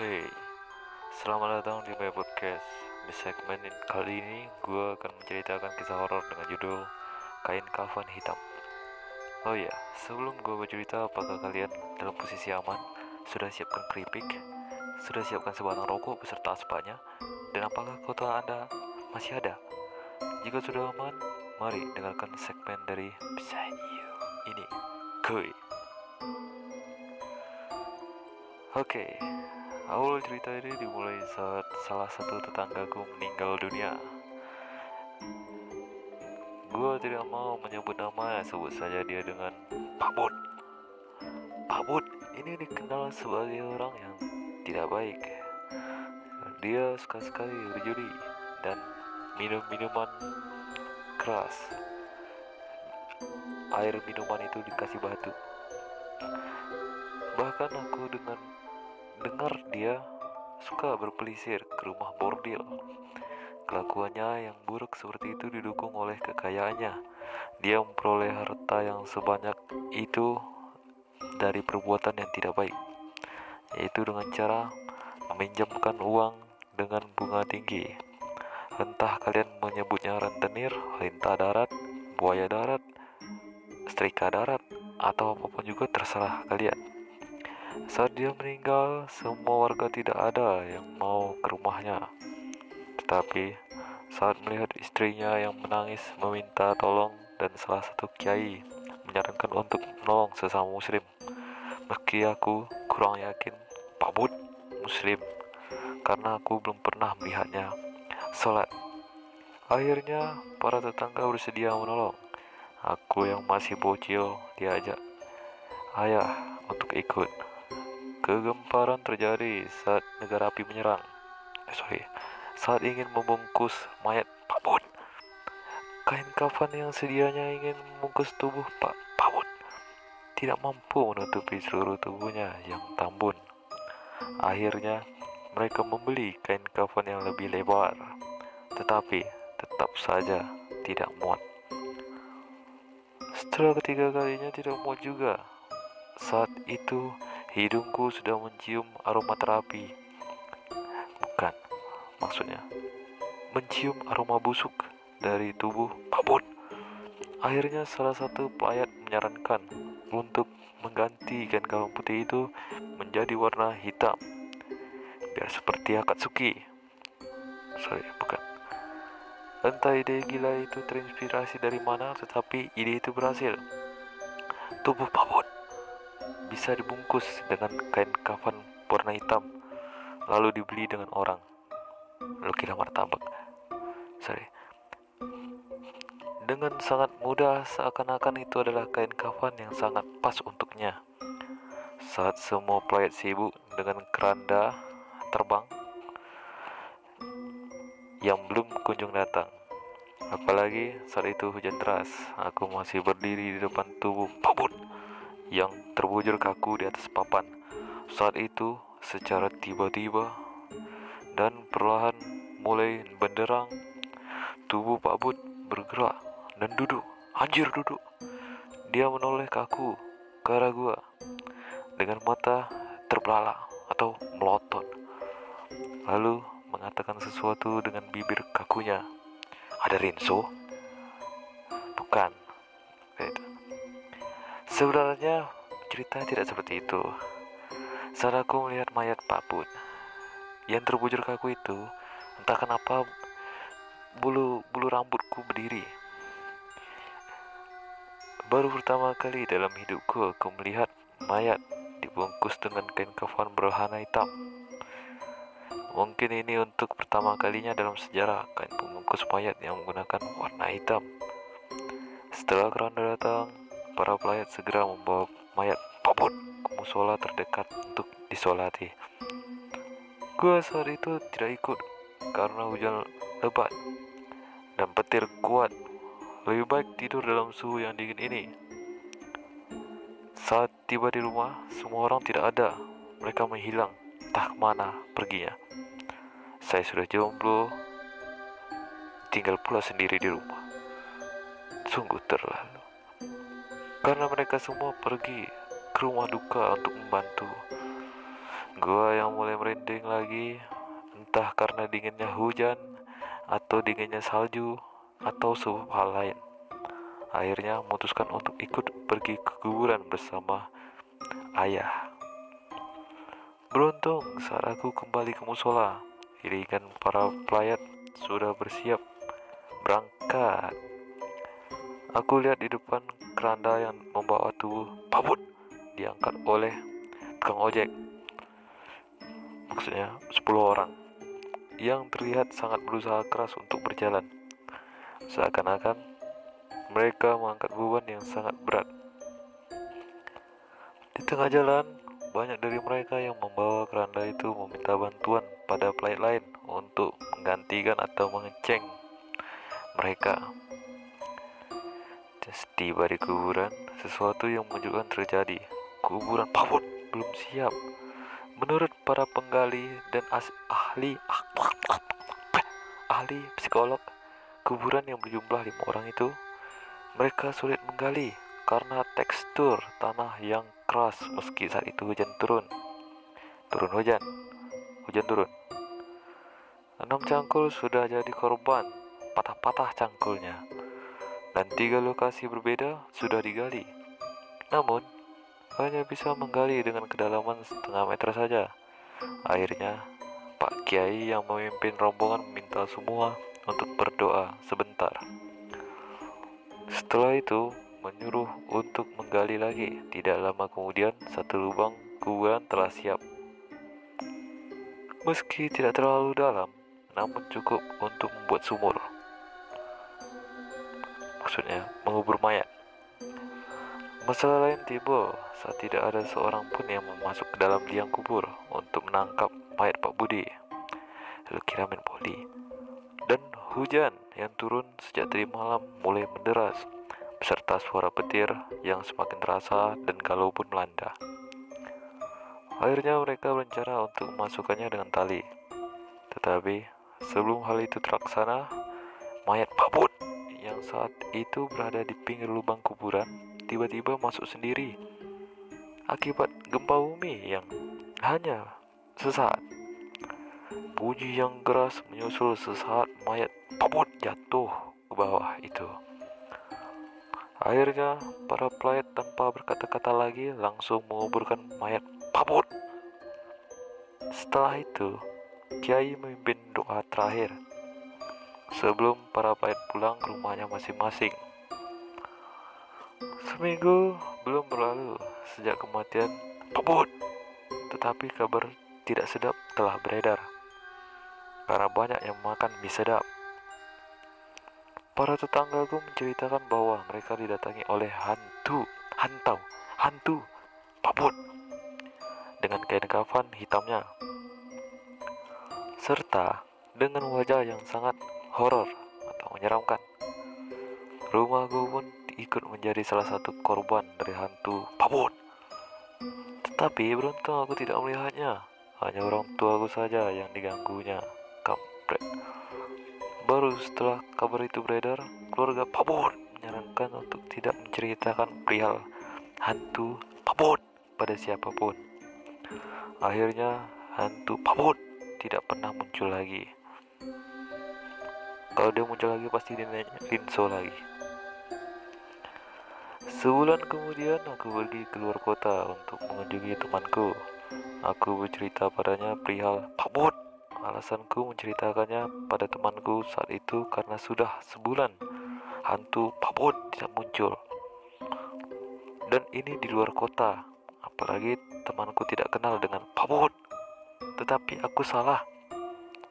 Hey, selamat datang di my podcast. Di segmen kali ini, gue akan menceritakan kisah horor dengan judul Kain Kafan Hitam. Oh ya, sebelum gue bercerita, apakah kalian dalam posisi aman? Sudah siapkan keripik? Sudah siapkan sebatang rokok beserta aspanya? Dan apakah kota Anda masih ada? Jika sudah aman, mari dengarkan segmen dari Beside ini. Kuy. Oke, awal cerita ini dimulai saat salah satu tetanggaku meninggal dunia. Gue tidak mau menyebut nama, sebut saja dia dengan Pak Bud. Ini dikenal sebagai orang yang tidak baik. Dia suka sekali berjudi dan minum minuman keras. Air minuman itu dikasih batu. Bahkan aku dengan dengar dia suka berpelisir ke rumah bordil. Kelakuannya yang buruk seperti itu didukung oleh kekayaannya. Dia memperoleh harta yang sebanyak itu dari perbuatan yang tidak baik, yaitu dengan cara meminjamkan uang dengan bunga tinggi. Entah kalian menyebutnya rentenir, lintah darat, buaya darat, setrika darat, atau apa pun juga terserah kalian. Saat dia meninggal, semua warga tidak ada yang mau ke rumahnya. Tetapi saat melihat istrinya yang menangis meminta tolong dan salah satu kiai menyarankan untuk menolong sesama muslim. Meski aku kurang yakin Pak Bud muslim karena aku belum pernah melihatnya sholat. Akhirnya para tetangga bersedia menolong. Aku yang masih bocil diajak ayah untuk ikut. Kegemparan terjadi saat negara api menyerang. Eh, sorry, saat ingin membungkus mayat Pak Bud. Kain kafan yang sedianya ingin membungkus tubuh Pak Bud tidak mampu menutupi seluruh tubuhnya yang tambun. Akhirnya, mereka membeli kain kafan yang lebih lebar, tetapi tetap saja tidak muat. Setelah ketiga kalinya tidak muat juga, saat itu hidungku sudah mencium aroma terapi. Bukan, maksudnya mencium aroma busuk dari tubuh Bud. Akhirnya salah satu pelayat menyarankan untuk mengganti kain kafan putih itu menjadi warna hitam. Biar seperti Akatsuki. Sorry, bukan. Entah ide gila itu terinspirasi dari mana, tetapi ide itu berhasil. Tubuh Bud bisa dibungkus dengan kain kafan warna hitam, lalu dibeli dengan orang. Lalu kira martabak. Sorry. Dengan sangat mudah, seakan-akan itu adalah kain kafan yang sangat pas untuknya. Saat semua pelayat sibuk dengan keranda terbang yang belum kunjung datang. Apalagi saat itu hujan deras, aku masih berdiri di depan tubuh Pak Bud yang terbujur kaku di atas papan. Saat itu, secara tiba-tiba dan perlahan mulai benderang, tubuh Pak Bud bergerak dan duduk. Anjir duduk. Dia menoleh kaku ke arah gua dengan mata terbelalak atau melotot. Lalu mengatakan sesuatu dengan bibir kakunya. Ada Rinso? Bukan. Kayak. Sebenarnya cerita tidak seperti itu. Saat aku melihat mayat Pak Bud yang terbujur kaku itu, entah kenapa bulu bulu rambutku berdiri. Baru pertama kali dalam hidupku aku melihat mayat dibungkus dengan kain kafan berwarna hitam. Mungkin ini untuk pertama kalinya dalam sejarah kain pembungkus mayat yang menggunakan warna hitam. Setelah keranda datang, para pelayat segera membawa mayat Bud ke musola terdekat untuk disolati. Gua saat itu tidak ikut karena hujan lebat dan petir kuat. Lebih baik tidur dalam suhu yang dingin ini. Saat tiba di rumah, semua orang tidak ada. Mereka menghilang, entah ke mana perginya. Saya sudah jomblo, tinggal pula sendiri di rumah. Sungguh terlalu. Karena mereka semua pergi ke rumah duka untuk membantu. Gua yang mulai merinding lagi, entah karena dinginnya hujan, atau dinginnya salju, atau sebab hal lain. Akhirnya memutuskan untuk ikut pergi ke kuburan bersama ayah. Beruntung saat aku kembali ke musola, iringan para pelayat sudah bersiap berangkat. Aku lihat di depan keranda yang membawa tubuh Pabut diangkat oleh tukang ojek. Maksudnya 10 orang yang terlihat sangat berusaha keras untuk berjalan. Seakan-akan mereka mengangkat beban yang sangat berat. Di tengah jalan banyak dari mereka yang membawa keranda itu meminta bantuan pada pelayat lain untuk menggantikan atau mengeceng mereka Setiba di kuburan, sesuatu yang menunjukkan terjadi. Kuburan pabut belum siap Menurut para penggali dan ahli ahli psikolog, kuburan yang berjumlah lima orang itu mereka sulit menggali karena tekstur tanah yang keras meski saat itu hujan turun. Turun hujan, hujan turun. Enam cangkul sudah jadi korban, patah-patah cangkulnya. Dan tiga lokasi berbeda sudah digali. Namun, hanya bisa menggali dengan kedalaman setengah meter saja. Akhirnya, Pak Kiai yang memimpin rombongan meminta semua untuk berdoa sebentar. Setelah itu, menyuruh untuk menggali lagi. Tidak lama kemudian, satu lubang kuburan telah siap. Meski tidak terlalu dalam, namun cukup untuk membuat sumur. Maksudnya, mengubur mayat. Masalah lain tiba saat tidak ada seorang pun yang masuk ke dalam liang kubur untuk menangkap mayat Pak Budi. Lukiramen Poli. Dan hujan yang turun sejak tadi malam mulai menderas beserta suara petir yang semakin terasa dan galau pun melanda. Akhirnya mereka berencana untuk memasukkannya dengan tali. Tetapi sebelum hal itu terlaksana, mayat Pak yang saat itu berada di pinggir lubang kuburan tiba-tiba masuk sendiri akibat gempa bumi yang hanya sesaat. Bunyi yang keras menyusul sesaat mayat pabut jatuh ke bawah itu. Akhirnya, para pelayat tanpa berkata-kata lagi langsung menguburkan mayat pabut. Setelah itu, Kiai memimpin doa terakhir sebelum para pelayat pulang ke rumahnya masing-masing. Seminggu belum berlalu sejak kematian Pebut. Tetapi kabar tidak sedap telah beredar karena banyak yang makan mie sedap. Para tetanggaku menceritakan bahwa mereka didatangi oleh hantu, hantau, hantu, Pebut dengan kain kafan hitamnya serta dengan wajah yang sangat horor atau menyeramkan. Rumahku pun ikut menjadi salah satu korban dari hantu pabut. Tetapi beruntung aku tidak melihatnya. Hanya orang tua aku saja yang diganggunya. Kampret. Baru setelah kabar itu beredar, keluarga pabut menyarankan untuk tidak menceritakan perihal hantu pabut pada siapa pun. Akhirnya hantu pabut tidak pernah muncul lagi. Kalau dia muncul lagi pasti dia nanya Rinso lagi. Sebulan kemudian aku pergi keluar kota untuk mengunjungi temanku. Aku bercerita padanya perihal pabot. Alasanku menceritakannya pada temanku saat itu karena sudah sebulan hantu pabot tidak muncul. Dan ini di luar kota. Apalagi temanku tidak kenal dengan pabot. Tetapi aku salah.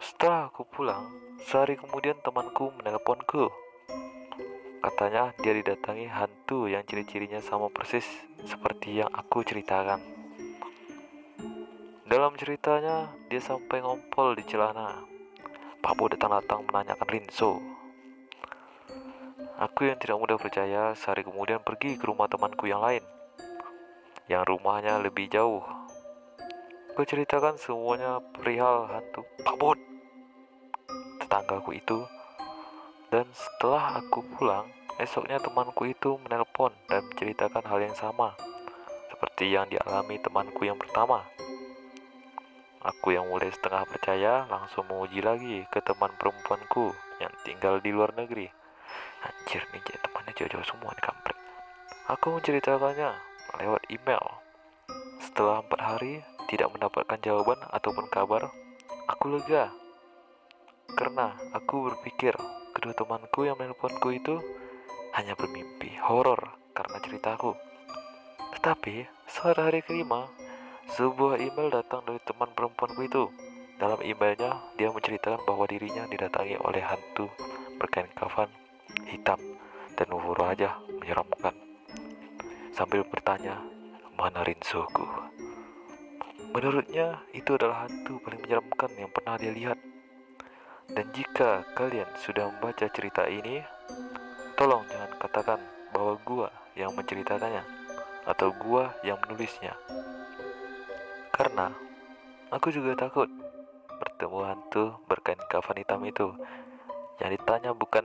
Setelah aku pulang, sehari kemudian temanku menelponku Katanya dia didatangi hantu yang ciri-cirinya sama persis seperti yang aku ceritakan. Dalam ceritanya, dia sampai ngompol di celana. Pak Bo datang-datang menanyakan Rinso. Aku yang tidak mudah percaya, sehari kemudian pergi ke rumah temanku yang lain, yang rumahnya lebih jauh. Aku ceritakan semuanya perihal hantu Pak Bo. Tetanggaku itu dan setelah aku pulang, esoknya temanku itu menelpon dan menceritakan hal yang sama, seperti yang dialami temanku yang pertama. Aku yang mulai setengah percaya langsung menguji lagi ke teman perempuanku yang tinggal di luar negeri. Anjir nih temannya jauh-jauh semua di kampret. Aku menceritakannya lewat email. Setelah empat hari tidak mendapatkan jawaban ataupun kabar, aku lega. Karena aku berpikir kedua temanku yang menelponku itu hanya bermimpi horor karena ceritaku. Tetapi saat hari kelima, sebuah email datang dari teman perempuanku itu. Dalam emailnya, dia menceritakan bahwa dirinya didatangi oleh hantu berkain kafan hitam dan wujud wajah menyeramkan. Sambil bertanya, mana Rinsoku? Menurutnya, itu adalah hantu paling menyeramkan yang pernah dia lihat. Dan jika kalian sudah membaca cerita ini, tolong jangan katakan bahwa gua yang menceritakannya atau gua yang menulisnya. Karena aku juga takut bertemu hantu berkain kafan hitam itu. Yang ditanya bukan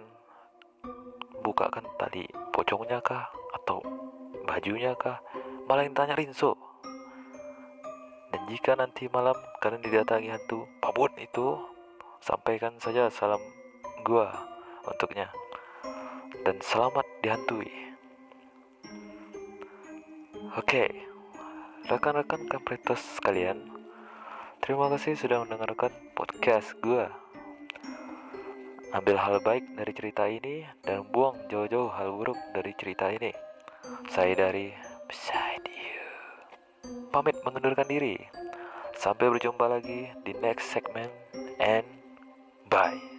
bukakan tali pocongnya kah atau bajunya kah, malah yang tanya Rinso. Dan jika nanti malam kalian didatangi hantu apa pun itu, sampaikan saja salam gua untuknya. Dan selamat dihantui. Oke, rekan-rekan kampretos sekalian, terima kasih sudah mendengarkan podcast gue. Ambil hal baik dari cerita ini dan buang jauh-jauh hal buruk dari cerita ini. Saya dari Beside You. Pamit mengundurkan diri. Sampai berjumpa lagi di next segment and bye.